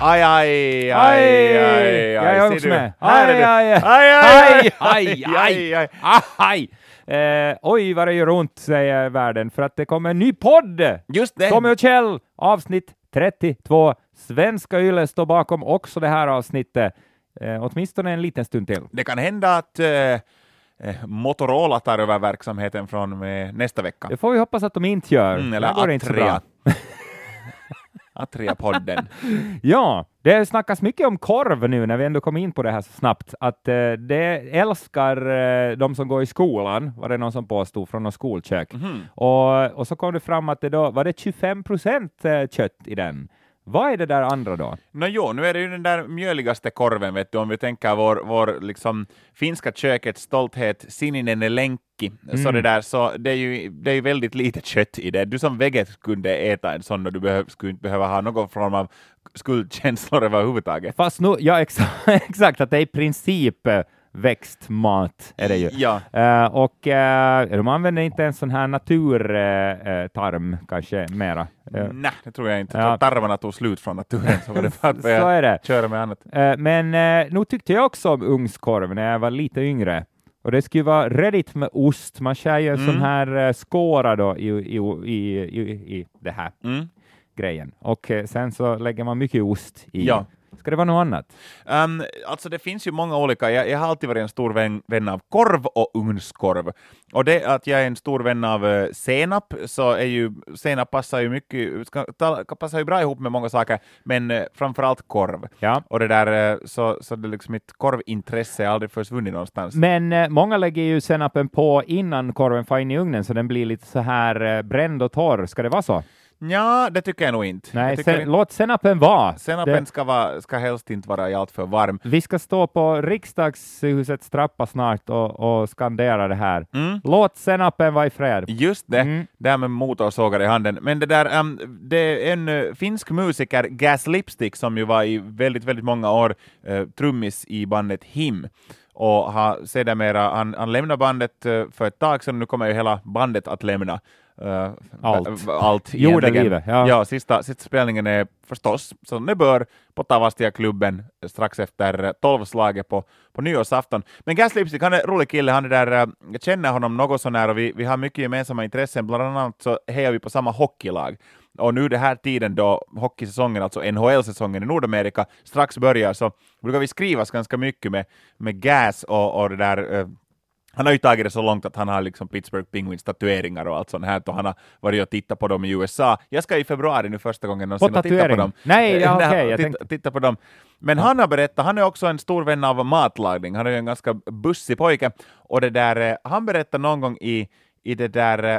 Aj, aj, aj, Aj! aj, Jag är också med. Aj, aj, aj, aj, aj, aj, aj, aj. Eh, oj, vad det gör ont, säger världen, för att det kommer en ny podd! Just det. Tommy och Kjell, avsnitt 32. Svenska Yle står bakom också det här avsnittet, eh, åtminstone en liten stund till. Det kan hända att eh, eh, Motorola tar över verksamheten från med nästa vecka. Det får vi hoppas att de inte gör. Mm, eller går inte så bra. Atria. Atria-podden. Ja, det snackas mycket om korv nu när vi ändå kom in på det här så snabbt, att eh, det älskar eh, de som går i skolan, var det någon som påstod från något skolkök. Mhm. Och, och så kom det fram att det då var det 25 procent eh, kött i den. Vad är det där andra då? Nå jo, nu är det ju den där mjöligaste korven, vet du, om vi tänker vår, vår liksom, finska kökets stolthet, sininen lenkki, så Mm. det där, så det är ju det är ju väldigt lite kött i det. Du som veget kunde äta en sån och du behöv, skulle inte behöva ha någon form av skuldkänslor överhuvudtaget. Fast nu, ja exakt, exakt att det är i princip eh, växtmat är det ju. Ja. Eh, och eh, de använder inte en sån här naturtarm eh, tarm kanske mera. Nej, det tror jag inte. Ja. Tarmarna tog slut från naturen, så var det bara att så är det. köra med annat. Men eh, nog tyckte jag också om ugnskorv när jag var lite yngre. Och det skulle vara redigt med ost. Man skär ju en sån Mm. här eh, skåra då i, i, i, i, i det här Mm. grejen. Och sen så lägger man mycket ost i. Ja. Ska det vara något annat? Um, alltså det finns ju många olika, jag, jag har alltid varit en stor vän, vän av korv och ugnskorv. Och det att jag är en stor vän av uh, senap, så är ju senap passar ju mycket, ska, ta, passar ju bra ihop med många saker, men uh, framförallt korv. Ja. Och det där, uh, så, så det liksom mitt korvintresse är aldrig försvunnit någonstans. Men eh, många lägger ju senapen på innan korven får in i ugnen så den blir lite så här bränd och torr. Ska det vara så? Ja, det tycker jag nog inte. Nej, sen, inte. låt senapen vara. Senapen Det- ska, vara, ska helst inte vara i allt för varm. Vi ska stå på riksdagshusets trappa snart och, och skandera det här. Mm. Låt senapen vara i fred. Just det, Mm. där med motorsågar i handen. Men det där, um, det är en uh, finsk musiker, Gas Lipstick, som ju var i väldigt, väldigt många år uh, trummis i bandet Him. Och har sedermera, han, han lämnade bandet uh, för ett tag sedan, nu kommer ju hela bandet att lämna uh, Allt. allt Jordelivet, ja. ja sista, sista spelningen är förstås, som det bör, på Tavastia-klubben strax efter uh, tolvslaget på, på nyårsafton. Men Gas Lipstick, han är en rolig kille, han är där, uh, jag känner honom något sånär och vi, vi har mycket gemensamma intressen, bland annat så hejar vi på samma hockeylag. Och nu det här tiden då hockeysäsongen, alltså NHL-säsongen i Nordamerika, strax börjar så brukar vi skrivas ganska mycket med, med Gas och, och det där eh, han har ju tagit det så långt att han har liksom Pittsburgh Penguins tatueringar och allt sånt här och han har varit och tittat på dem i USA. Jag ska i februari nu första gången någonsin och titta på dem. Nej, ja, okej, jag titta, tänkte- titta på dem. Men han har berättat, han är också en stor vän av matlagning, han är ju en ganska bussig pojke, och det där, eh, han berättade någon gång i, i det där eh,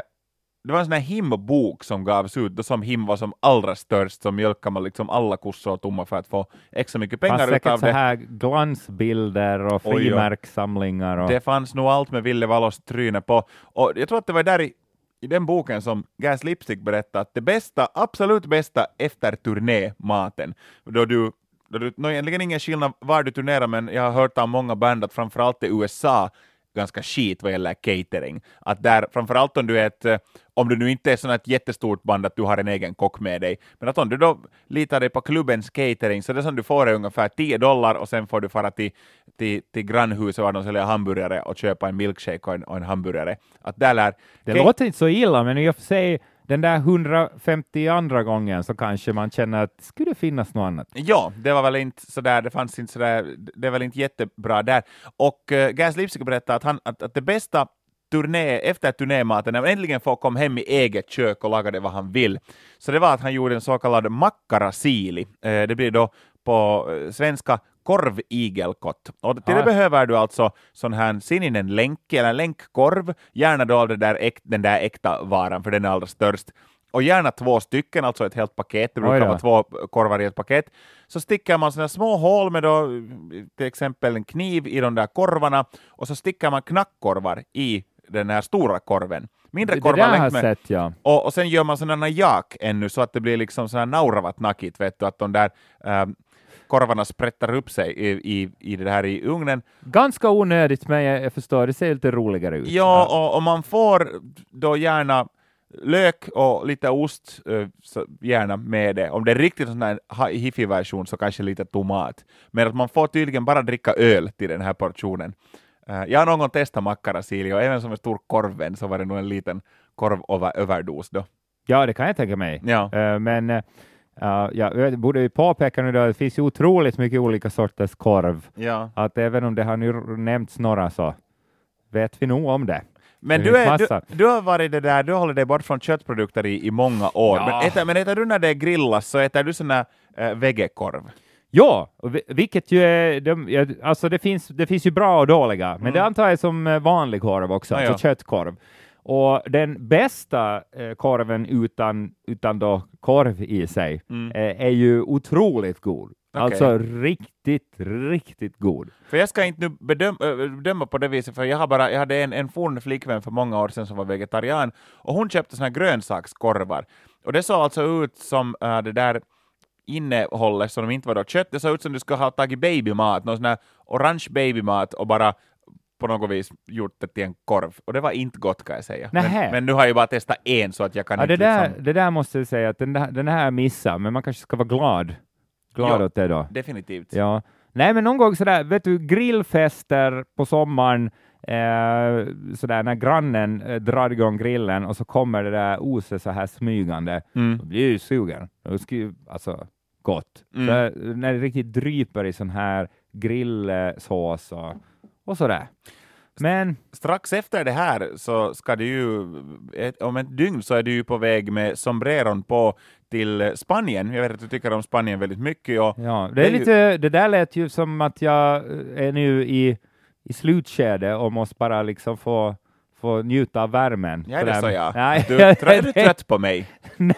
det var en sån här himbok som gavs ut, då som him var som allra störst, så mjölkade man liksom alla kossor och tommar för att få extra mycket Fanns pengar säkert utav så det. här glansbilder och frimärkssamlingar. Och... Det fanns nog allt med Ville Valos tryne på. Och jag tror att det var där i, i den boken som Gas Lipstick berättade att det bästa, absolut bästa efter turnématen, då du då du, no, egentligen ingen skillnad var du turnerar, men jag har hört av många band att framförallt i USA ganska skit vad gäller catering. Att där, framförallt om du är ett, eh, om du nu inte är sån ett jättestort band att du har en egen kock med dig, men att om du då litar dig på klubbens catering, så det som du får är ungefär 10 dollar och sen får du fara till, till, till grannhuset var de säljer hamburgare och köpa en milkshake och en, och en hamburgare. Att där lär... Det låter inte så illa, men i och för sig den där 152 gången så kanske man känner att skulle det finnas något annat. Ja, det var väl inte sådär, det fanns inte sådär, det är väl inte jättebra där. Och eh, uh, Gas Lipsic berättade att, han, att, att det bästa turné, efter turnématen, när man äntligen får komma hem i eget kök och laga det vad han vill, så det var att han gjorde en så kallad makkarasili. Uh, eh, det blir då på eh, svenska korvigelkott. Och till det Ah. behöver du alltså sån här sininen länk, eller länkkorv, gärna då det där äk, den där äkta varan, för den är allra störst. Och gärna två stycken, alltså ett helt paket, det brukar vara två korvar i ett paket. Så sticker man såna små hål med då, till exempel en kniv i de där korvarna, och så sticker man knackkorvar i den här stora korven. Mindre Det, det korvar där har med. sett, ja. Och, och sen gör man sådana jak ännu så att det blir liksom sådana nauravat nakit, vet du, att de där ähm, korvarna sprättar upp sig i, i, i det här i ugnen. Ganska onödigt, men jag, jag förstår, det ser lite roligare ut. Ja, och, och man får då gärna lök och lite ost, eh, gärna med det. Om det är riktigt sån här hifi-version så kanske lite tomat. Men att man får tydligen bara dricka öl till den här portionen. Eh, Jag har någon gång testat mackarasilja och även som en stor korvvän så var det nog en liten korvöverdos då. Ja, det kan jag tänka mig. Ja. Eh, men uh, ja, jag borde ju påpeka nu då, det finns ju otroligt mycket olika sorters korv. Ja. Att även om det har nu nämnts några så vet vi nog om det. Men Det du, är, du, du har varit det där, du håller dig bort från köttprodukter i, i många år. Ja. Men, äter, men äter du när det grillas så äter du sån här äh, vegekorv? Ja, vilket ju är, de, alltså det finns, det finns ju bra och dåliga, men det antar jag som eh, vanlig korv också, Mm. Ja, alltså ja. köttkorv. Och den bästa eh, korven utan, utan då korv i sig Mm. eh, är ju otroligt god. Okej. Alltså riktigt, riktigt god. För jag ska inte nu bedöma, äh, bedöma på det viset, för jag, har bara, jag hade en, en forn flickvän för många år sedan som var vegetarian, och hon köpte såna här grönsakskorvar. Och det såg alltså ut som äh, det där innehållet som de inte var då kött, det såg ut som du skulle ha tagit babymat, någon sån här orange babymat och bara på något vis gjort det till en korv. Och det var inte gott kan jag säga. Men, men nu har jag bara testat en så att jag kan Ja, det, inte där, liksom... det där måste jag säga att den, där, den här missar, men man kanske ska vara glad. Glad Ja. åt det då. Definitivt. Ja. Nej, men någon gång sådär, vet du, grillfester på sommaren, eh, sådär när grannen eh, drar igång grillen och så kommer det där oset så här smygande, Mm. då blir jag ju sugen. Det alltså, gott. Mm. Så, när det riktigt dryper i sån här grillsås och, och sådär. Men Strax efter det här så ska du ju, ett, om ett dygn så är du ju på väg med sombreron på till Spanien. Jag vet att du tycker om Spanien väldigt mycket. Och, ja, det, är är ju- lite, det där lät ju som att jag eh, är nu i, i slutskedet och måste bara liksom få, få njuta av värmen. ja, det sa jag. Nej, Du, är du trött på mig? Nej,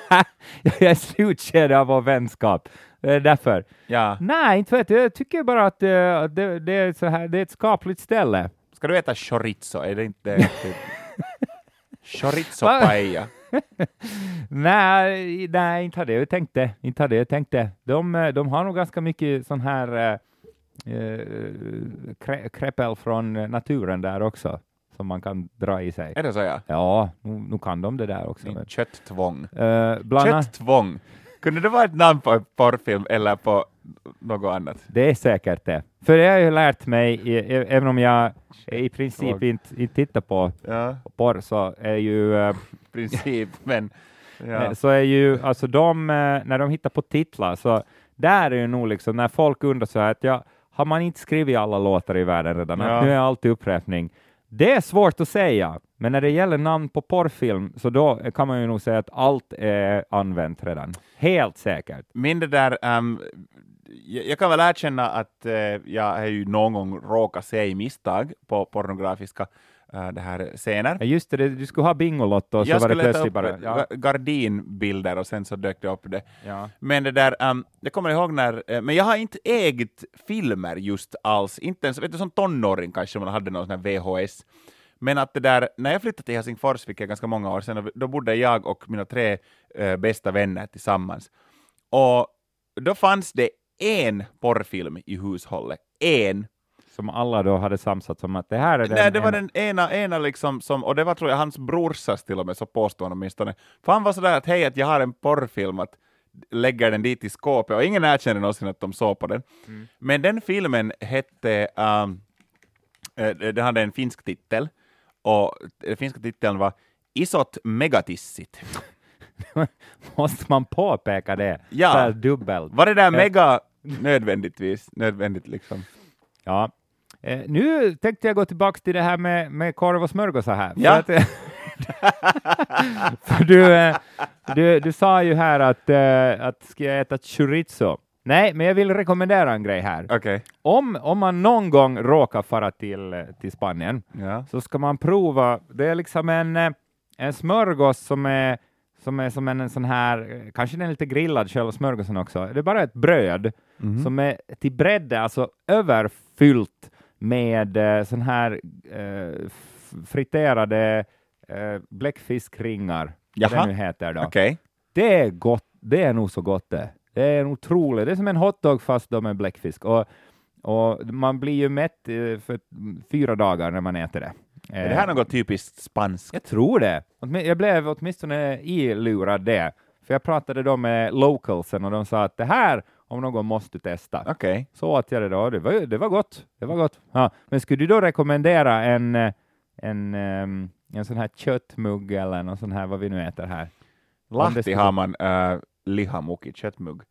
jag är i slutskedet av vår vänskap. Det är därför. Ja. Nej, inte vet jag. Jag tycker bara att det, att det, det, är, så här, det är ett skapligt ställe. Ska du äta chorizo? Är det inte... chorizo paella. Nej, nej, inte hade jag tänkt det. Inte hade jag tänkt det. De, eh, de har nog ganska mycket sån här eh, eh, krä, från eh, naturen där också, som man kan dra i sig. Är det så ja? Ja, nu, nu kan de det där också. Men- Kötttvång. Eh, bland annat, Kötttvång. Kunde det vara ett namn på en porrfilm eller på något annat? det är säkert det. För det har jag ju lärt mig, i, i- även om jag i princip inte, inte tittar på Ja, porr, så är ju eh, princip. Men ja. Eh, så är ju, alltså de, eh, när de hittar på titlar, så där är ju nog liksom, när folk undrar så här att ja, har man inte skrivit alla låtar i världen redan? Ja. Nu är allt upprepning. Det är svårt att säga, men när det gäller namn på porrfilm, så då kan man ju nog säga att allt är använt redan. Helt säkert. min det där, um, jag, kan väl erkänna att uh, jag har ju någon gång råkat se i misstag på pornografiska eh, det här scener. Ja, just det, du skulle ha Bingolotto och så jag var det plötsligt bara... eh, Ja, ga- gardinbilder och sen så dök det upp det. ja. Men det där, ehm, jag kommer ihåg när, eh, men jag har inte ägt filmer just alls, inte ens, vet du som tonåring kanske man hade någon sån här VHS. Men att det där, när jag flyttade till Helsingfors, vilket är ganska många år sedan, då bodde jag och mina tre eh, bästa vänner tillsammans. Och då fanns det en porrfilm i hushållet. En. Som alla då hade samsats om att det här är den... Nej, det var ena- den ena, ena liksom som, och det var tror jag hans brorsas till och med, så påstod han åtminstone. För han var sådär att hej, att jag har en porrfilm, att lägger den dit i skåpet, och ingen erkände någonsin att de såg på den. Men den filmen hette, um, eh, den hade en finsk titel, och den finska titeln var Isot Megatissit. Måste man påpeka det? Ja. Så dubbelt. Var det där mega nödvändigtvis, nödvändigt liksom? Ja. Eh, nu tänkte jag gå tillbaka till det här med, med korv och smörgåsar här. För Ja. att, för du, eh, du, du sa ju här att, eh, att ska jag äta chorizo? Nej, men jag vill rekommendera en grej här. Okej. Om, om man någon gång råkar fara till, eh, till Spanien Ja. så ska man prova, det är liksom en, eh, en smörgås som är som är som en, en sån här, eh, kanske den är lite grillad, själva smörgåsen också. Det är bara ett bröd Mhm. som är till bredde, alltså överfyllt med eh, sån här eh, friterade eh, bläckfiskringar, vad Jaha. det nu heter då. Okej. Det är gott, det är nog så gott det. Det är otroligt, det är som en hotdog fast då med bläckfisk. Och, och man blir ju mätt eh, för fyra dagar när man äter det. Är det här något typiskt spanskt? Jag tror det. Jag blev åtminstone ilurad det, för jag pratade då med localsen och de sa att det här om någon måste testa. Okej. Så åt jag det då. Det var, det var gott. Det var gott. Ja. Men skulle du då rekommendera en, eh, en, ehm, en sån här köttmugg eller någon sån här, vad vi nu äter här? Lahti skulle- har man uh, lihamuk i köttmugg.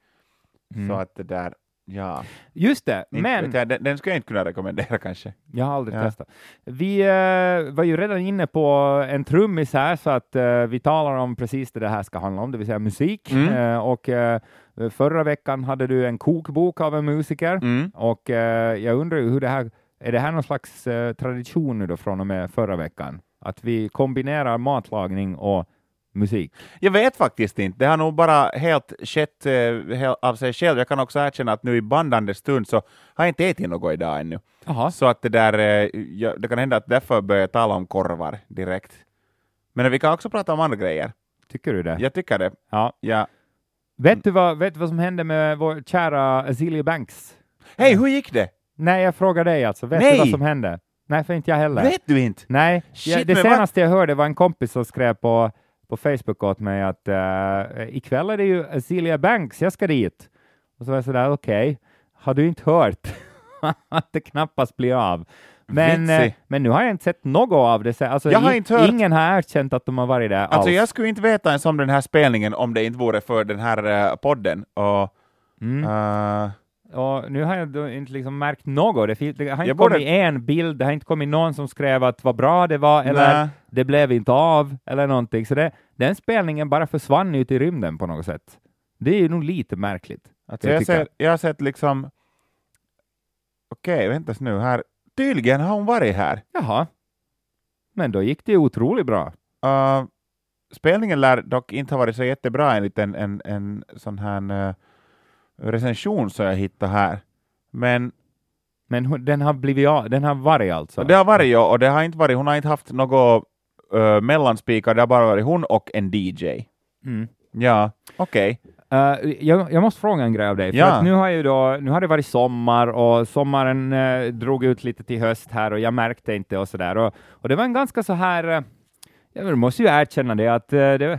Mm. Så att det där, ja. Just det, Inte men jag, den, den skulle jag inte kunna rekommendera kanske. jag har aldrig Ja. testat. Vi eh, var ju redan inne på en trummis här, så att eh, vi talar om precis det det här ska handla om, det vill säga musik. Mm. Eh, och förra veckan hade du en kokbok av en musiker. Mm. Och jag undrar hur det här, är det här någon slags tradition nu då från och med förra veckan? Att vi kombinerar matlagning och musik? Jag vet faktiskt inte, det har nog bara helt skett eh, av sig själv. Jag kan också erkänna att nu i bandande stund så har jag inte ätit något idag ännu. Jaha. Så att det där, eh, ja, det kan hända att därför börjar jag tala om korvar direkt. Men vi kan också prata om andra grejer. Tycker du det? Jag tycker det. Ja. Ja. Vet, du vad, vet du vad som hände med vår kära Azealia Banks? Hej, hur gick det? Nej, jag frågar dig alltså. Vet Nej. du vad som hände? Nej, för inte jag heller. Vet du inte? Nej, Shit, jag, det men vad- senaste jag hörde var en kompis som skrev på, på Facebook åt mig att uh, ikväll är det ju Azealia Banks, jag ska dit. Och så var jag sådär, okej, har du inte hört att det knappast blir av? Men, eh, men nu har jag inte sett något av det. Så- Alltså, Jag har inte hört- Ingen har erkänt att de har varit där Alltså alls. jag skulle inte veta ens om den här spelningen om det inte vore för den här eh, podden. Och, Mm. eh, Och nu har jag inte liksom märkt något. Det, det har inte Jag borde- kommit en bild, det har inte kommit någon som skrev att vad bra det var, eller Nej. det blev inte av, eller någonting. Så det, den spelningen bara försvann ut i rymden på något sätt. Det är ju nog lite märkligt. Alltså Jag jag, ser, jag har sett liksom... Okej, vänta nu här. Tydligen har hon varit här. Jaha. Men då gick det ju otroligt bra. Uh, spelningen lär dock inte ha varit så jättebra enligt en, en, en sån här uh, recension som jag hittade här. Men Men den har blivit den har varit alltså. det har varit ju, och det har inte varit, hon har inte haft något uh, mellanspikar, det har bara varit hon och en DJ. Mm. Ja, okej. Eh, jag, jag måste fråga en grej av dig, för Ja. att nu har, ju då, nu har det varit sommar och sommaren eh, drog ut lite till höst här och jag märkte inte och sådär. Och, och det var en ganska så här, uh, jag måste ju erkänna det, att det,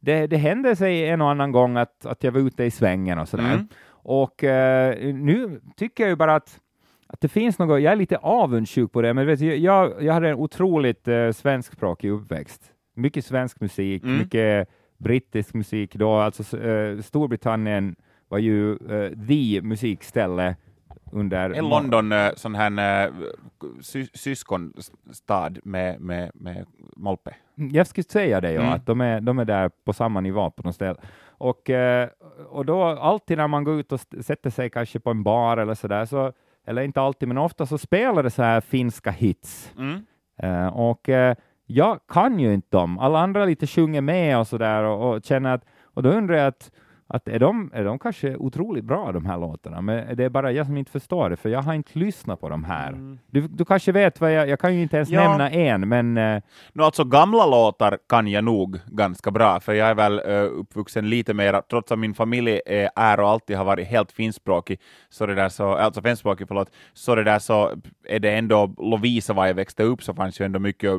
det, det hände sig en och annan gång att, att jag var ute i svängen och sådär. Mm. Och eh, nu tycker jag ju bara att att det finns något, jag är lite avundsjuk på det, men vet du, jag, jag hade en otroligt uh, svenskspråkig uppväxt. Mycket svensk musik, Mm. mycket brittisk musik då, alltså uh, Storbritannien var ju uh, the musikställe under... Är London uh, sån här uh, sy syskonstad med, med, med Molpe? Jag skulle säga det, ja, Mm. att de är, de är där på samma nivå på något ställe. Och, eh, och då alltid när man går ut och sätter sig kanske på en bar eller sådär, så, eller inte alltid, men ofta så spelar det så här finska hits. Mm. Eh, och eh, jag kan ju inte dem. Alla andra lite sjunger med och sådär och, och känner att, och då undrar jag att, att är, de, är de kanske otroligt bra de här låtarna? Men det är bara jag som inte förstår det, för jag har inte lyssnat på de här. Mm. Du, du kanske vet vad jag, jag kan ju inte ens Ja. nämna en, men eh, No, alltså gamla låtar kan jag nog ganska bra, för jag är väl uh, uppvuxen lite mer, trots att min familj är, är och alltid har varit helt finskspråkig, så det där så, alltså finskspråkig, förlåt, så det där så är det ändå, Lovisa var jag växte upp så fanns ju ändå mycket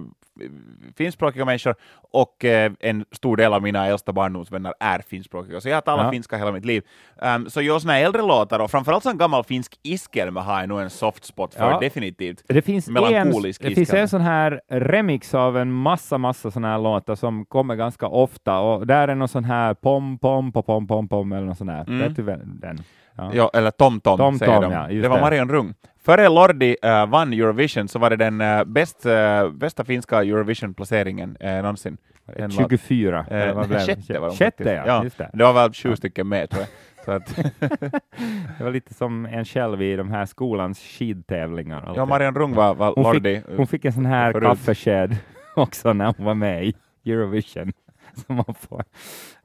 finskspråkiga människor och eh, en stor del av mina äldsta barndomsvänner är finskspråkiga, så jag har talat Ja. finska hela mitt liv. Um, så just här äldre låtar, och framförallt sån gammal finsk iskelma har jag nog en soft spot för, Ja. definitivt. Det finns, en, det finns en sån här remix av en massa, massa såna här låtar som kommer ganska ofta och där är någon sån här pom, pom, pom, pom, pom, pom eller någon sån här. Mm. Vet du vem den? Ja. Ja, eller Tom Tom, säger Tom, de. ja, det var. Marion Rung. Före Lordi uh, vann Eurovision så var det den uh, bäst, uh, bästa finska Eurovision-placeringen uh, någonsin. En låt. 24. Eh, eller vad blev det? sjätte var de Sjätte, ja. Just det. Det var väl sju stycken med tror jag. Det var lite som en själv i de här skolans skidtävlingar. ja. Marion Rung var, var hon, Lordi. fick, hon fick en sån här kaffesked också när hon var med i Eurovision. Som man får.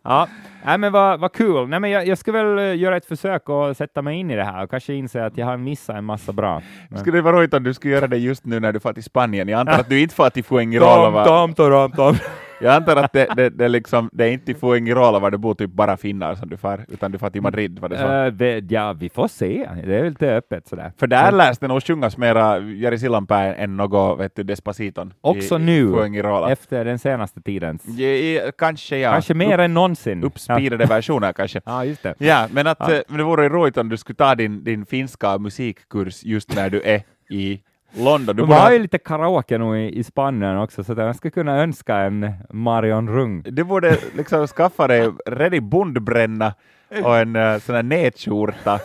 Ja, nej, men vad, vad kul. Nej, men jag, jag ska väl eh, göra ett försök och sätta mig in i det här och kanske inse att jag har missat en massa bra. Men- Skulle det vara roligt om du skulle göra det just nu när du far till Spanien? Jag antar att du inte far till Fuengirola va? tom, tom, tom. Jag antar att det, det, det, liksom, det är inte i Fuengirola var det bor typ bara finnar som du far, utan du far till Madrid, var det så? Eh, vi- ja, vi får se. Det är lite öppet sådär. För där lärs det nog sjungas mera Jari Sillanpää än något, vet du, Despaciton. Också i, nu, Fuengirola. efter den senaste tidens. Ja, kanske ja. Kanske mer än någonsin. Uppspirade versioner kanske. Ja, ja just det. Ja, men att Ja. eh, men det vore roligt om du skulle ta din, din finska musikkurs just när du är i London. Du De borde har ha- ju lite karaoke nu i, i Spanien också, så att jag skulle kunna önska en Marion Rung. Du borde liksom skaffa dig redig bondbränna och en uh, sån här nätskjorta,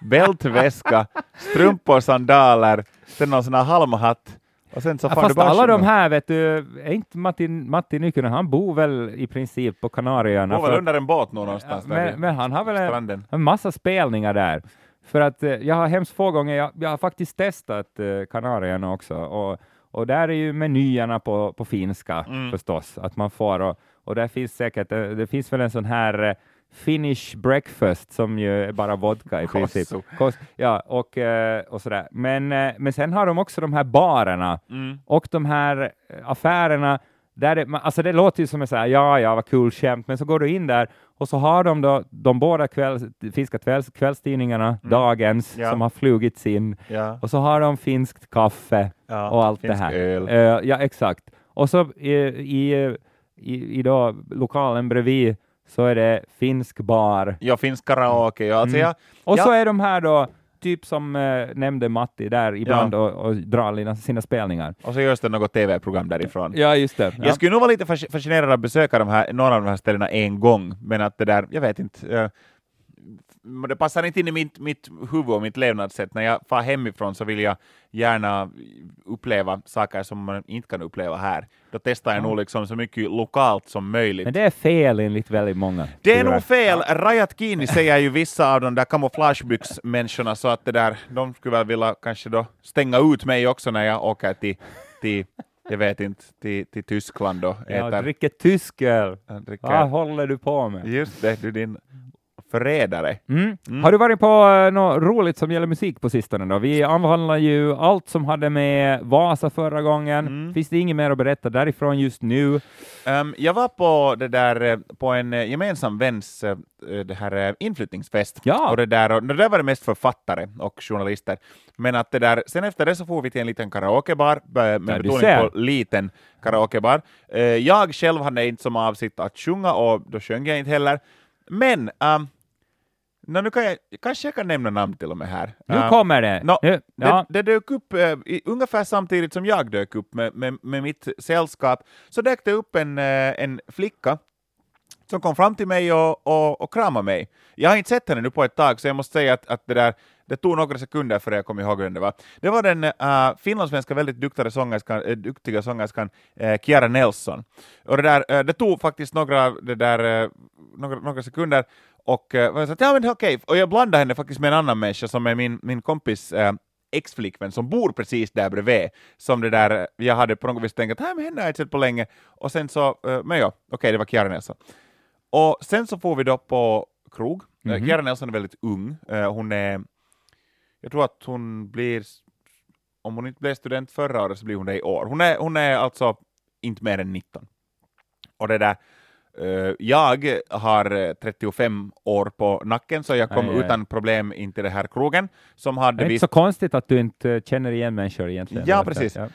bältväska, strumpor, sandaler, sen någon sån här halmhatt och sen så Ja, fast alla de här, vet du, är inte Matti, Matti Nykänen, han bor väl i princip på Kanarieöarna. Bor väl under en båt Ja, någonstans där men, men han har väl en, en massa spelningar där. För att eh, jag har hemskt få gånger, jag, jag har faktiskt testat eh, Kanarieöarna också, och, och där är ju menyerna på, på finska Mm. förstås, att man får, och, och där finns säkert, eh, det finns väl en sån här eh, Finnish breakfast som ju är bara vodka i princip. Kosso. Kos, ja, och, och sådär. Men, men sen har de också de här barerna Mm. och de här affärerna, där det, man- alltså det låter ju som en så här, ja, ja, vad kul skämt, men så går du in där och så har de då de båda kvälls, finska kvälls, kvällstidningarna, Dagens, Ja. som har flugits in, Ja. och så har de finskt kaffe Ja, och allt det här. öl. Eh, ja, exakt. Och så i, i, i, i då, lokalen bredvid så är det finsk bar. Ja, finsk karaoke. Ja, alltså Mm. jag, Och Ja. så är de här då, typ som eh, nämnde Matti där ibland och, och drar sina spelningar. och så görs det något tv-program därifrån. Ja, just det. Ja. Jag skulle nog vara lite fasc- fascinerad av att besöka de här, några av de här ställena en gång, men att det där, jag vet inte, eh, det passar inte in i mitt, mitt huvud och mitt levnadssätt. När jag far hemifrån så vill jag gärna uppleva saker som man inte kan uppleva här. Då testar jag nog liksom så mycket lokalt som möjligt. Men det är fel enligt väldigt många. Det är nog fel. Rajat Kini säger ju vissa av de där kamouflagebyxmänniskorna så att det där, de skulle väl vilja kanske då stänga ut mig också när jag åker till, till jag vet inte, till, till Tyskland och Ja, äter. dricker tysk öl. Vad håller du på med? Just det, du din förrädare. Mm. Har du varit på uh, något roligt som gäller musik på sistone då? Vi avhandlar ju allt som hade med Vasa förra gången. Mm. Finns det inget mer att berätta därifrån just nu? Ehm, jag var på det där eh, på en eh, gemensam väns eh, det här eh, inflyttningsfest. Ja. Och det där, och det där var det mest författare och journalister. Men att det där, sen efter det så får vi till en liten karaokebar, eh, med Ja, betoning på liten karaokebar. Eh, Jag själv hade inte som avsikt att sjunga och då sjöng jag inte heller. Men um, nå, nu kan jag, kanske jag kan nämna namn till och med här. Nu Ehm, kommer det. Nå, nu, ja. det, det dök upp eh, i, ungefär samtidigt som jag dök upp med, med, med mitt sällskap, så dök det upp en, eh, en flicka som kom fram till mig och, och, och kramade mig. Jag har inte sett henne nu på ett tag, så jag måste säga att, att det, där, det tog några sekunder för jag kom ihåg vem det var. Det var den uh, finlandssvenska väldigt duktiga sångerskan, äh, duktiga sångerskan uh, Kiara Nelson. Och det, där, eh, det tog faktiskt några, det där, några, några sekunder, och uh, jag sa ja, men okej, och jag blandade henne faktiskt med en annan människa som är min, min kompis eh, ex-flickvän som bor precis där bredvid, som det där, jag hade på något vis tänkt att "Nej, men henne har jag inte sett på länge, och sen så, eh, men ja, okej, det var Kiara Nelson. Och sen så får vi då på krog. Mm Mhm. Kiara Nelson är väldigt ung, Eh, hon är, jag tror att hon blir, om hon inte blev student förra året så blir hon det i år. Hon är, hon är alltså inte mer än 19. Och det där, eh, jag har eh, 35 år på nacken, så jag kom Aj, aj. utan problem in till det här krogen, som Det hade är inte så konstigt att du inte eh, känner igen människor egentligen. Ja, precis. Ja.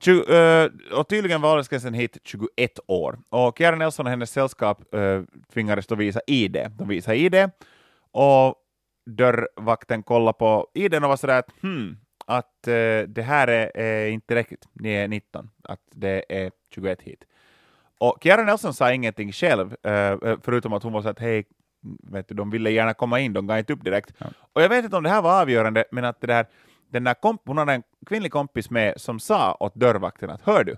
Tju- eh, och tydligen var åldersgränsen hit 21 år. Och Kiara Nelson och hennes sällskap uh, tvingades då visa ID. De visade ID, och dörrvakten kollade på ID och var sådär att hmm, att eh, det här är, är inte riktigt, ni är 19, att det är 21 hit. Och Kiara Nelson sa ingenting själv, eh, förutom att hon var så att hej, vet du, de ville gärna komma in, de gav inte upp direkt. Ja. Och jag vet inte om det här var avgörande, men att det där, den där komp- hon hade en kvinnlig kompis med som sa åt dörrvakten att hör du,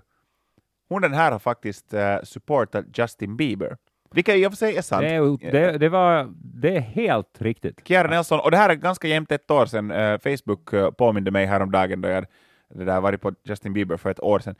hon den här har faktiskt uh, supportat Justin Bieber. Vilket i och för sig är sant. Det, det, det, var, det är helt riktigt. Kiara Nelson, och det här är ganska jämnt ett år sedan, eh, Facebook eh, påminde mig häromdagen då jag det där varit på Justin Bieber för ett år sedan.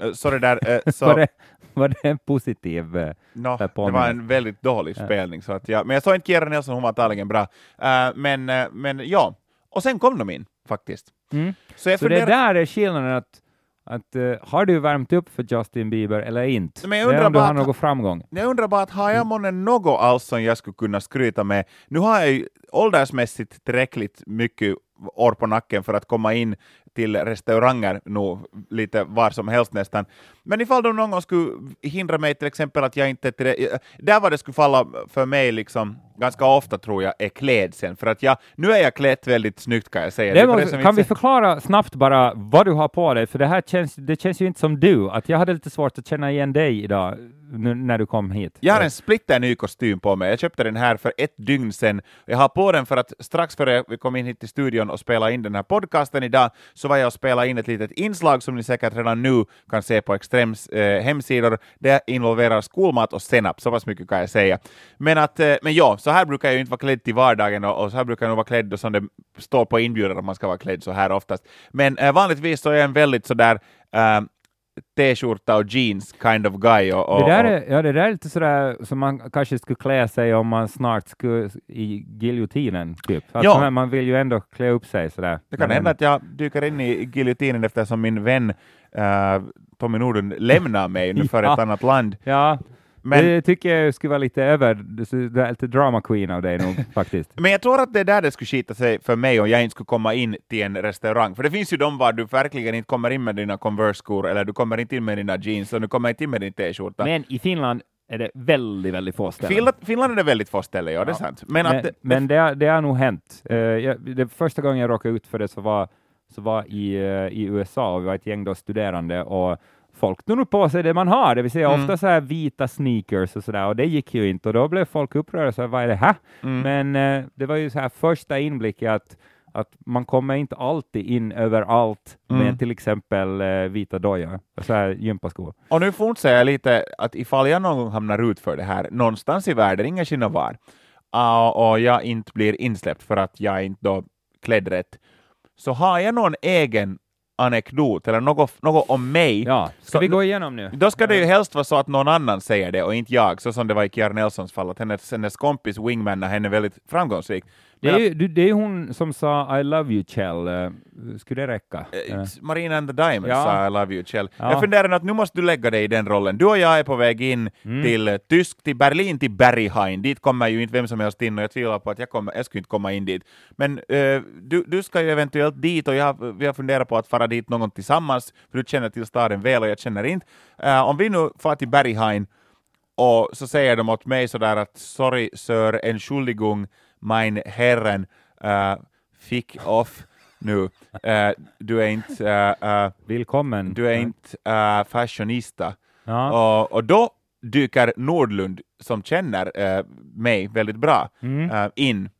Eh, så det där, eh, så, Var, det, var det en positiv... nå, där det var en väldigt dålig Ja. spelning, så att jag, men jag såg inte Kiara Nelson, hon var antagligen bra. Eh, men, eh, men ja, och sen kom de in faktiskt. Mm. Så Så det där är skillnaden att, att uh, har du värmt upp för Justin Bieber eller inte? Men jag det är undrar om du bara har någon framgång. Jag undrar bara att har jag månne något alls som jag skulle kunna skryta med? Nu har jag ju åldersmässigt tillräckligt mycket år på nacken för att komma in till restauranger nog lite var som helst nästan. Men ifall de någon gång skulle hindra mig till exempel att jag inte... Till där var det skulle falla för mig liksom ganska ofta tror jag är klädseln, för att jag, nu är jag klädd väldigt snyggt kan jag säga. Det måste, som kan vi förklara snabbt bara vad du har på dig? För det här känns, det känns ju inte som du. Att jag hade lite svårt att känna igen dig idag nu, när du kom hit. Jag har en splitter ny kostym på mig. Jag köpte den här för ett dygn sedan. Jag har på den för att strax före vi kom in hit till studion och spelade in den här podcasten idag, så var jag och spelade in ett litet inslag som ni säkert redan nu kan se på Extrems eh, hemsidor. Det involverar skolmat och senap, så pass mycket kan jag säga. Men, att, eh, men ja, så här brukar jag ju inte vara klädd till vardagen och, och så här brukar jag nog vara klädd och som det står på inbjudan att man ska vara klädd så här oftast. Men eh, vanligtvis så är jag en väldigt sådär eh, t-skjorta och jeans kind of guy. Och, och, Det där, är, ja, det där är lite sådär som man kanske skulle klä sig om man snart skulle i giljotinen, typ. Alltså, Ja. Man vill ju ändå klä upp sig sådär. Det kan Men- hända att jag dyker in i giljotinen eftersom min vän uh, Tommy Nordlund lämnar mig nu för Ja. ett annat land. Ja, Men, det tycker jag skulle vara lite över, det är lite drama queen av dig nog faktiskt. men jag tror att det är där det skulle skita sig för mig om jag inte skulle komma in till en restaurang. För det finns ju de var du verkligen inte kommer in med dina Converse-skor eller du kommer inte in med dina jeans och du kommer inte in med din t-skjorta. Men i Finland är det väldigt, väldigt få ställen. Finland, Finland är det väldigt få ställen, ja, det är sant. Men, Men, att det, men det, har- det har nog hänt. Uh, jag, det första gången jag råkade ut för det så var, så var i, eh, i USA och vi var ett gäng då studerande och folk nog på sig det man har, det vill säga Mm. ofta så här vita sneakers och sådär och det gick ju inte och då blev folk upprörda, så här, vad är det här? mm. Men eh, det var ju så här första inblick i att att man kommer inte alltid in överallt Mm. med till exempel eh, vita dojor, så här gympaskor. Och nu fortsätter jag lite att ifall jag någon gång hamnar ut för det här någonstans i världen, ingen skillnad var, ah, och jag inte blir insläppt för att jag inte då klädd rätt, så har jag någon egen anekdot eller något, något om mig, Ja, ska Så- vi gå igenom nu? då ska det ju helst vara så att någon annan säger det och inte jag, så som det var i Kiara Nelsons fall, att hennes, hennes kompis wingman är henne väldigt framgångsrik. Det är, ju, det är ju hon som sa I love you Kjell. Eh, Skulle det räcka? Eh, eh, Marina and the Diamonds Ja. sa I love you Kjell. Ja. Jag funderar att nu måste du lägga dig i den rollen. Du och jag är på väg in Mm. till Tysk, till Berlin, till Berghain. Dit kommer ju inte vem som helst in och jag tvivlar på att jag, kommer, jag skulle inte komma in dit. Men eh, du, du ska ju eventuellt dit och jag, vi har funderat på att fara dit någon tillsammans, för du känner till staden väl och jag känner inte. Eh, om vi nu far till Berghain och så säger de åt mig sådär att sorry sir, entschuldigung, mein Herren, uh, fick off nu. Eh, du är inte, eh, Välkommen. du är inte fashionista. Ja. Och, och då dyker Nordlund, som känner mig väldigt bra, Mm. in.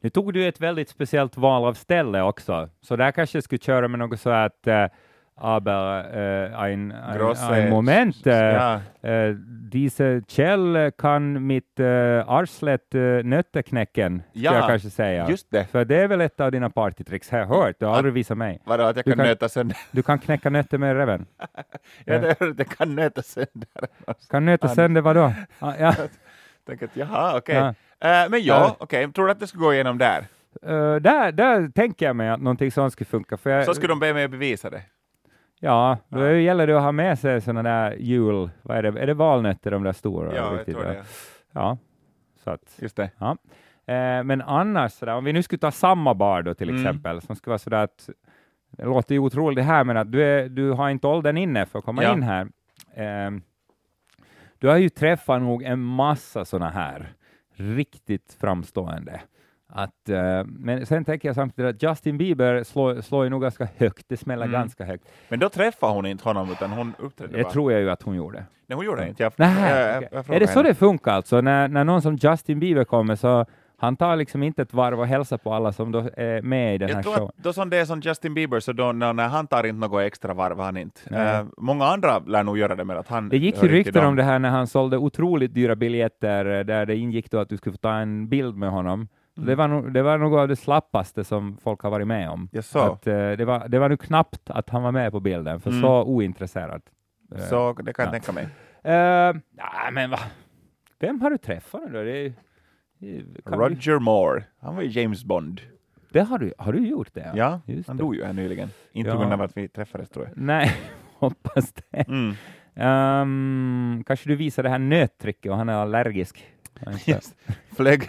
Nu tog du ett väldigt speciellt val av ställe också, så där kanske jag skulle köra med något så att uh, aber uh, ein, ein, Grosse- ein Moment. Uh, Ja. uh, diese Kjell kan mitt uh, arslet uh, nötteknäcken, ska Ja, jag kanske säga. Just det. För det är väl ett av dina partytricks, har jag hört. Du har aldrig visat mig. Vadå, att jag Du kan, kan- nöta sönder? Du kan knäcka nötter med reven. Jag hörde att jag kan nöta sönder. Kan nöta Ja. sönder vadå? Ah, ja. Tänk att jaha, okej. Ja. Eh, men ja, Ja. okej. Tror du att det skulle gå igenom där? Uh, där, där tänker jag mig att någonting sånt skulle funka. För jag, Så skulle de be mig att bevisa det. Ja, då Ja. gäller det att ha med sig sådana där jul... Vad är det? Är det valnötter de där stora? Ja, jag Riktigt, tror va? det. Ja, så att... Just det. Ja. Eh, men annars, sådär, om vi nu skulle ta samma bar då till Mm. exempel, som skulle vara sådär att... Det låter ju otroligt det här, men att du, är, du har inte åldern inne för att komma Ja. in här. Eh, du har ju träffat nog en massa sådana här riktigt framstående. Att, eh, men sen tänker jag samtidigt att Justin Bieber slår, slår ju nog ganska högt, det smäller Mm. ganska högt. Men då träffade hon inte honom, utan hon uppträdde Det bara. tror jag ju att hon gjorde. Nej, hon gjorde inte. Jag, Nähä, jag, jag, jag är det så henne. det funkar alltså? När, när någon som Justin Bieber kommer så han tar liksom inte ett varv och hälsar på alla som då är med i den här Jag tror showen. att då som det är som Justin Bieber, så då, när, han tar inte något extra varv, han inte. Eh, många andra lär nog göra det med att han Det gick ju rykten om det här när han sålde otroligt dyra biljetter eh, där det ingick då att du skulle få ta en bild med honom. Mm. Det, var nog, det var något av det slappaste som folk har varit med om. Jag så. Att, eh, det, var, det var nu knappt att han var med på bilden, för Mm. så ointresserad. Eh, så det kan jag ja. tänka mig. eh, nej, men va? Vem har du träffat nu då? Det, det, kan du- Roger Moore, han var ju James Bond. det har, du, har du gjort det? Ja, Just han det. dog ju här nyligen. Inte Ja. på grund av att vi träffades tror jag. Nej, hoppas det. Mm. Ehm, kanske du visar det här nöttricket och han är allergisk. Yes. Flög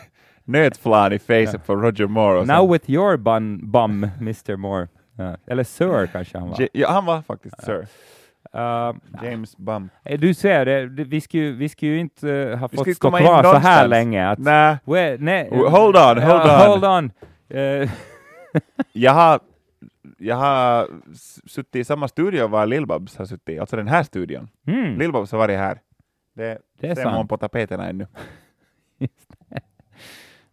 nötflan i facet på Roger Moore. Now sen- with your bun, bum, Mr Moore. Ja, Eller Sir kanske han var. Ja, ja, han var faktiskt Sir. Ehm, James Bum. Eh, Du ser det, vi skulle ju, vi skulle ju inte eh, ha fått stå kvar så här länge. Att, Nej, We- nej, Hold on, hold ja, on. hold on. Eh, jag har, jag har suttit i samma studio var Lill-Babs har suttit, alltså den här studion. mm, Lill-Babs har varit här. Det, det är ser man sant. på tapeterna ännu.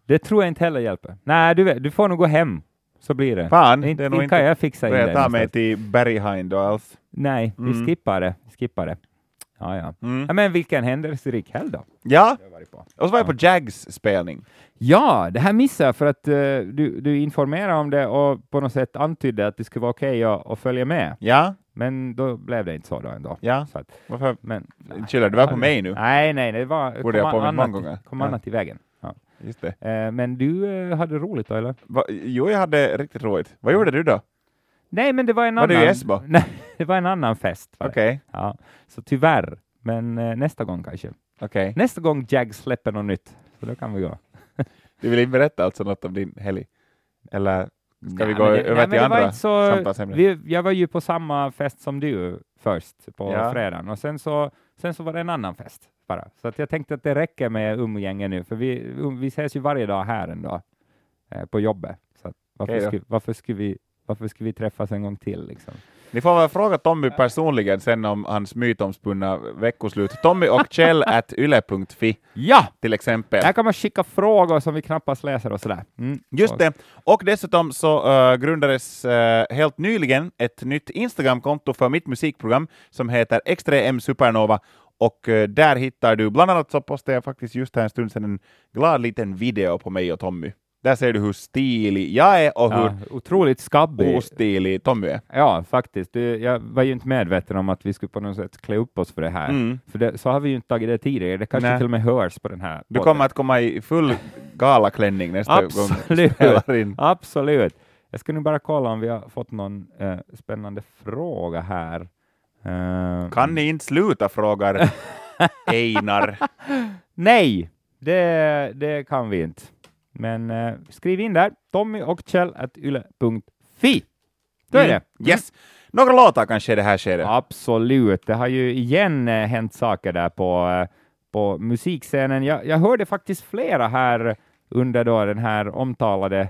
Det tror jag inte heller hjälper. Nej, du, vet, du får nog gå hem, så blir det. Fan, inte, det är nog inte kan jag fixa in jag tar mig till Berghain då alls. Nej, vi Mm. skippar det. Vi skippar det. Ja, ja. Mm. ja men vilken händelserik helg då. Ja, på. och så var jag på Jags spelning. Ja, det här missade jag för att eh, du, du informerade om det och på något sätt antydde att det skulle vara okej att, att följa med. Ja, Men då blev det inte så då ändå. ja. Så att, Varför men, chillar du? var på mig nu. Nej, nej, det var, Borde jag kom påmint annat, många gånger? kom Ja. annat i vägen. Just det. Eh, men du eh, hade roligt då, eller? Va, jo, jag hade riktigt roligt. Vad gjorde du då? Nej, men det var en Var annan... du i Esbo? Nej, det var en annan fest. var. Okej, Ja, så tyvärr, men eh, nästa gång kanske. okej. Nästa gång Jag släpper något nytt, så då kan vi gå. Du vill inte berätta alltså något om din helg? Eller ska vi Nej, gå men det- över nej, till var andra så- samtalsämnen? Vi, jag var ju på samma fest som du först på Ja. fredagen och sen så, sen så var det en annan fest bara. Så att jag tänkte att det räcker med umgänge nu, för vi, um, vi ses ju varje dag här ändå eh, på jobbet. Så varför, skulle, varför, skulle vi, varför skulle vi träffas en gång till? Liksom? Ni får väl fråga Tommy personligen sen om hans mytomspunna veckoslut. Tommy och Kjell at yle.fi Ja! till exempel. Där kan man skicka frågor som vi knappast läser och sådär. Mm. Just det. Och dessutom så uh, grundades uh, helt nyligen ett nytt Instagram-konto för mitt musikprogram som heter X3M Supernova. Och uh, där hittar du, bland annat så postade jag faktiskt just här en stund sedan en glad liten video på mig och Tommy. Där ser du hur stilig jag är och hur Ja, otroligt skabbig. ostilig Tommy är. Ja, faktiskt. Det, jag var ju inte medveten om att vi skulle på något sätt klä upp oss för det här. Mm. För det, så har vi ju inte tagit det tidigare. Det kanske Nej. till och med hörs på den här Du podden. kommer att komma i full galaklänning nästa gång du Absolut. spelar in. Absolut. Jag ska nu bara kolla om vi har fått någon eh, spännande fråga här. Eh, Kan ni inte sluta, frågar Einar. Nej, det, det kan vi inte. Men eh, skriv in där, Tommy och Kjell at yle.fi. Då är Mm. det. Yes. Några låtar kanske i det här skedet. Absolut. Det har ju igen eh, hänt saker där på, eh, på musikscenen. Jag, jag hörde faktiskt flera här under då den här omtalade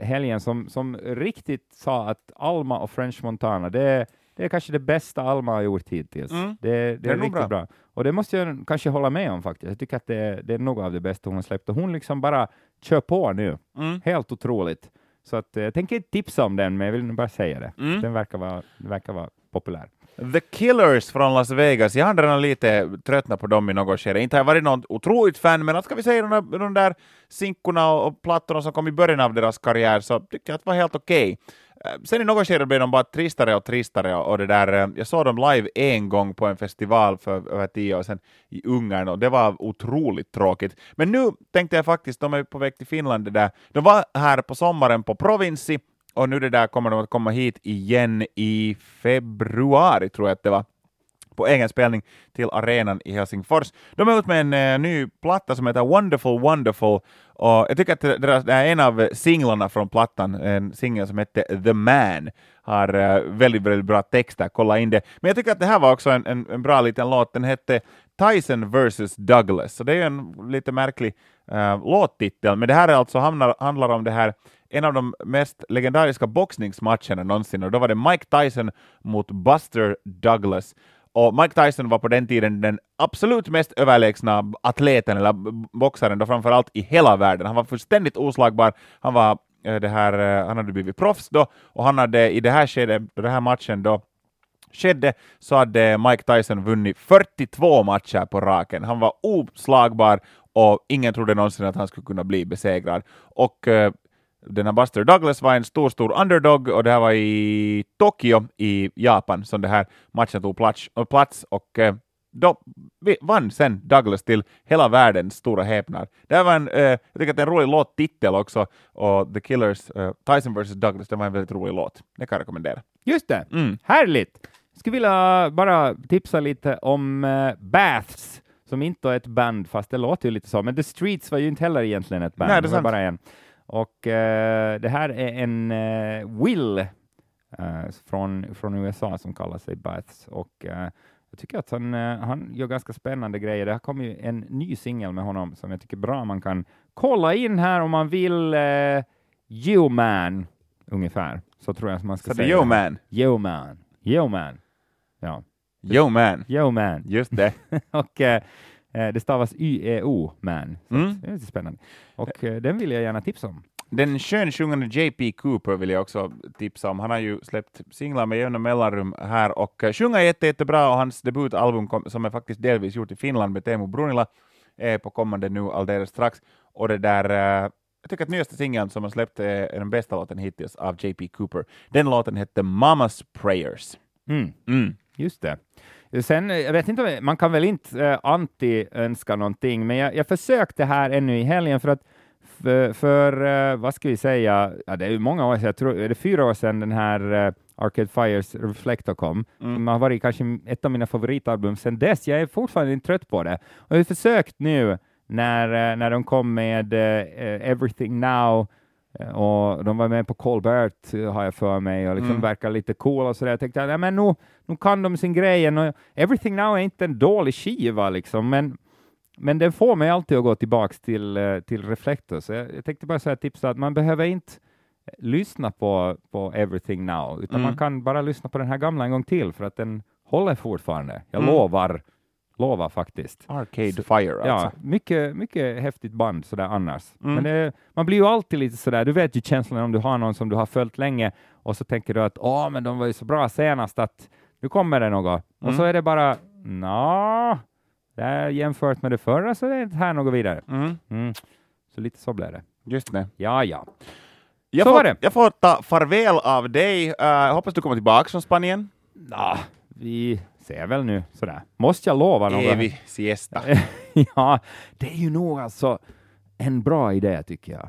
helgen som, som riktigt sa att Alma och French Montana, det, det är kanske det bästa Alma har gjort hittills. Mm. Det, det, Det är är riktigt bra. bra. Och det måste jag kanske hålla med om faktiskt. Jag tycker att det, det är något av det bästa hon har släppt och hon liksom bara kör på nu. Mm. Helt otroligt. Så att, eh, jag tänker inte tipsa om den, men jag vill bara säga det. Mm. Den verkar vara, den verkar vara populär. The Killers från Las Vegas, jag har redan lite tröttnat på dem i något skede. Inte har jag varit någon otroligt fan, men att ska vi säga de där, de där sinkorna och, och plattorna som kom i början av deras karriär så tyckte jag att det var helt okej. Eh, Eh, sen i något skede blev de bara tristare och tristare och det där, eh, jag såg dem live en gång på en festival för över tio år sedan i Ungern och det var otroligt tråkigt. Men nu tänkte jag faktiskt, de är på väg till Finland det där. De var här på sommaren på Provinsi och nu det där kommer de att komma hit igen i februari, tror jag att det var, på egen spelning till arenan i Helsingfors. De är ute med en eh, ny platta som heter Wonderful Wonderful, och jag tycker att deras, det är en av singlarna från plattan, en singel som heter The Man, har eh, väldigt, väldigt bra texter, kolla in det. Men jag tycker att det här var också en, en, en bra liten låt, den hette Tyson vs Douglas, så det är ju en lite märklig uh, låttitel, men det här är alltså hamnar, handlar om det här en av de mest legendariska boxningsmatcherna någonsin, och då var det Mike Tyson mot Buster Douglas. Och Mike Tyson var på den tiden den absolut mest överlägsna atleten eller boxaren då framförallt i hela världen. Han var fullständigt oslagbar. Han var eh, det här, eh, han hade blivit proffs då och han hade i det här skedet, då den här matchen då skedde så hade Mike Tyson vunnit 42 matcher på raken. Han var oslagbar och ingen trodde någonsin att han skulle kunna bli besegrad. Och eh, eh, den här Buster Douglas var en stor, stor underdog och det här var i Tokyo i Japan som det här matchen tog plats, och plats och eh, då vann sen Douglas till hela världens stora häpnad. Det här var en, eh, jag tycker att det är en rolig låttitel också och The Killers, eh, Tyson vs Douglas, det var en väldigt rolig låt. Det kan jag rekommendera. Just det, Mm. härligt! skulle vilja bara tipsa lite om uh, Baths, som inte är ett band, fast det låter ju lite så, men The Streets var ju inte heller egentligen ett band, Nej, det är var sant. bara en. Och uh, det här är en uh, Will uh, från, från USA som kallar sig Baths, och uh, jag tycker att han, uh, han gör ganska spännande grejer. Det har kommit en ny singel med honom som jag tycker är bra. Man kan kolla in här om man vill. Uh, You Man, ungefär. Så tror jag att man ska Så säga. yo man, Yo Man. Yo Man. Ja. yo man, Yo Man. just det. och eh, eh, det stavas Y-E-O Man. Mm. det är lite spännande. Och eh, den vill jag gärna tipsa om. Den skönsjungande JP Cooper vill jag också tipsa om. Han har ju släppt singlar med jämna mellanrum här och uh, sjunger jätte, jättebra och hans debutalbum kom, som är faktiskt delvis gjort i Finland med Teemu Brunila är på kommande nu alldeles strax. Och det där, jag tycker att nyaste singeln som han släppt är den bästa låten hittills av JP Cooper. Den låten hette Mamas Prayers. Mm. Mm. Just det. Sen, eh, jag vet inte, man kan väl inte eh, anti-önska någonting, men jag, jag försökte här ännu i helgen för att för, för eh, vad ska vi säga, ja, det är ju många år sedan, jag tror, är det fyra år sedan den här Arcade Fires Reflector kom, Mm. som har varit kanske ett av mina favoritalbum sedan dess. Jag är fortfarande inte trött på det. Och jag har försökt nu när, när de kom med eh, Everything Now, och de var med på Colbert, eh, har jag för mig, och liksom Mm. verkar lite cool och sådär. Jag tänkte, men nu, nu kan de sin grej. Och Everything Now är inte en dålig skiva, liksom, men, men den får mig alltid att gå tillbaks till, eh, till Reflector. Så jag, jag tänkte bara säga tipsa att man behöver inte eh, lyssna på, på Everything Now, utan Mm. man kan bara lyssna på den här gamla en gång till, för att den håller fortfarande. Jag Mm. lovar, lovar faktiskt. Arcade Fire alltså. Ja, mycket, mycket häftigt band sådär annars. Mm. Men det, man blir ju alltid lite sådär, du vet ju känslan om du har någon som du har följt länge och så tänker du att åh, men de var ju så bra senast att nu kommer det något. Och Mm. så är det bara, nå, är jämfört med det förra så är det inte här något vidare. Mm. Mm. Så lite så blev det. Just det. Ja, ja. Jag Så får, var det. jag får ta farväl av dig. Uh, hoppas du kommer tillbaka från Spanien. Nå, vi ser väl nu sådär. Måste jag lova något? Evig siesta. ja, det är ju nog alltså en bra idé tycker jag.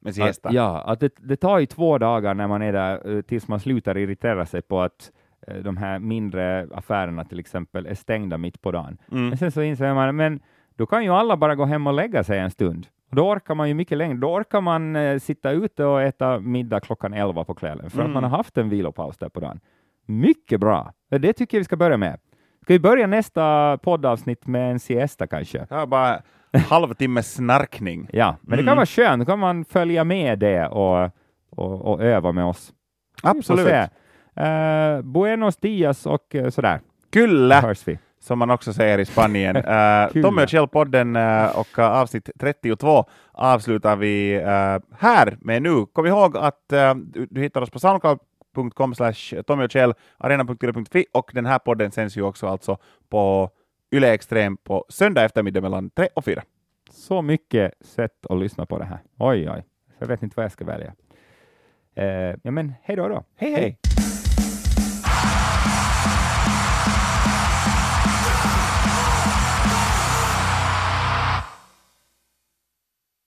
Med siesta. Att, ja, att det, det tar ju två dagar när man är där eh, tills man slutar irritera sig på att eh, de här mindre affärerna till exempel är stängda mitt på dagen. Mm. Men sen så inser man, men då kan ju alla bara gå hem och lägga sig en stund. Då orkar man ju mycket längre. Då orkar man eh, sitta ute och äta middag klockan elva på kvällen för Mm. att man har haft en vilopaus där på dagen. Mycket bra. Det tycker jag vi ska börja med. Ska vi börja nästa poddavsnitt med en siesta kanske? Var bara halvtimmes snarkning. Ja, men det kan Mm. vara skönt. Då kan man följa med det och, och, och öva med oss. Absolut. Eh, buenos dias och uh, sådär. Kyllä, Hörs vi. som man också säger i Spanien. Uh. Tommy och Kjell-podden uh, och uh, avsnitt 32 avslutar vi uh, här med nu. Kom ihåg att uh, du, hittar oss på soundcloud.com slash Tommy och Kjell, arena.yle.fi och den här podden sänds ju också alltså på Yle Extrem på söndag eftermiddag mellan 3 och 4. Så mycket sätt att lyssna på det här. Oj, oj. Jag vet inte vad jag ska välja. Eh, ja, men hej då då. Hej hej!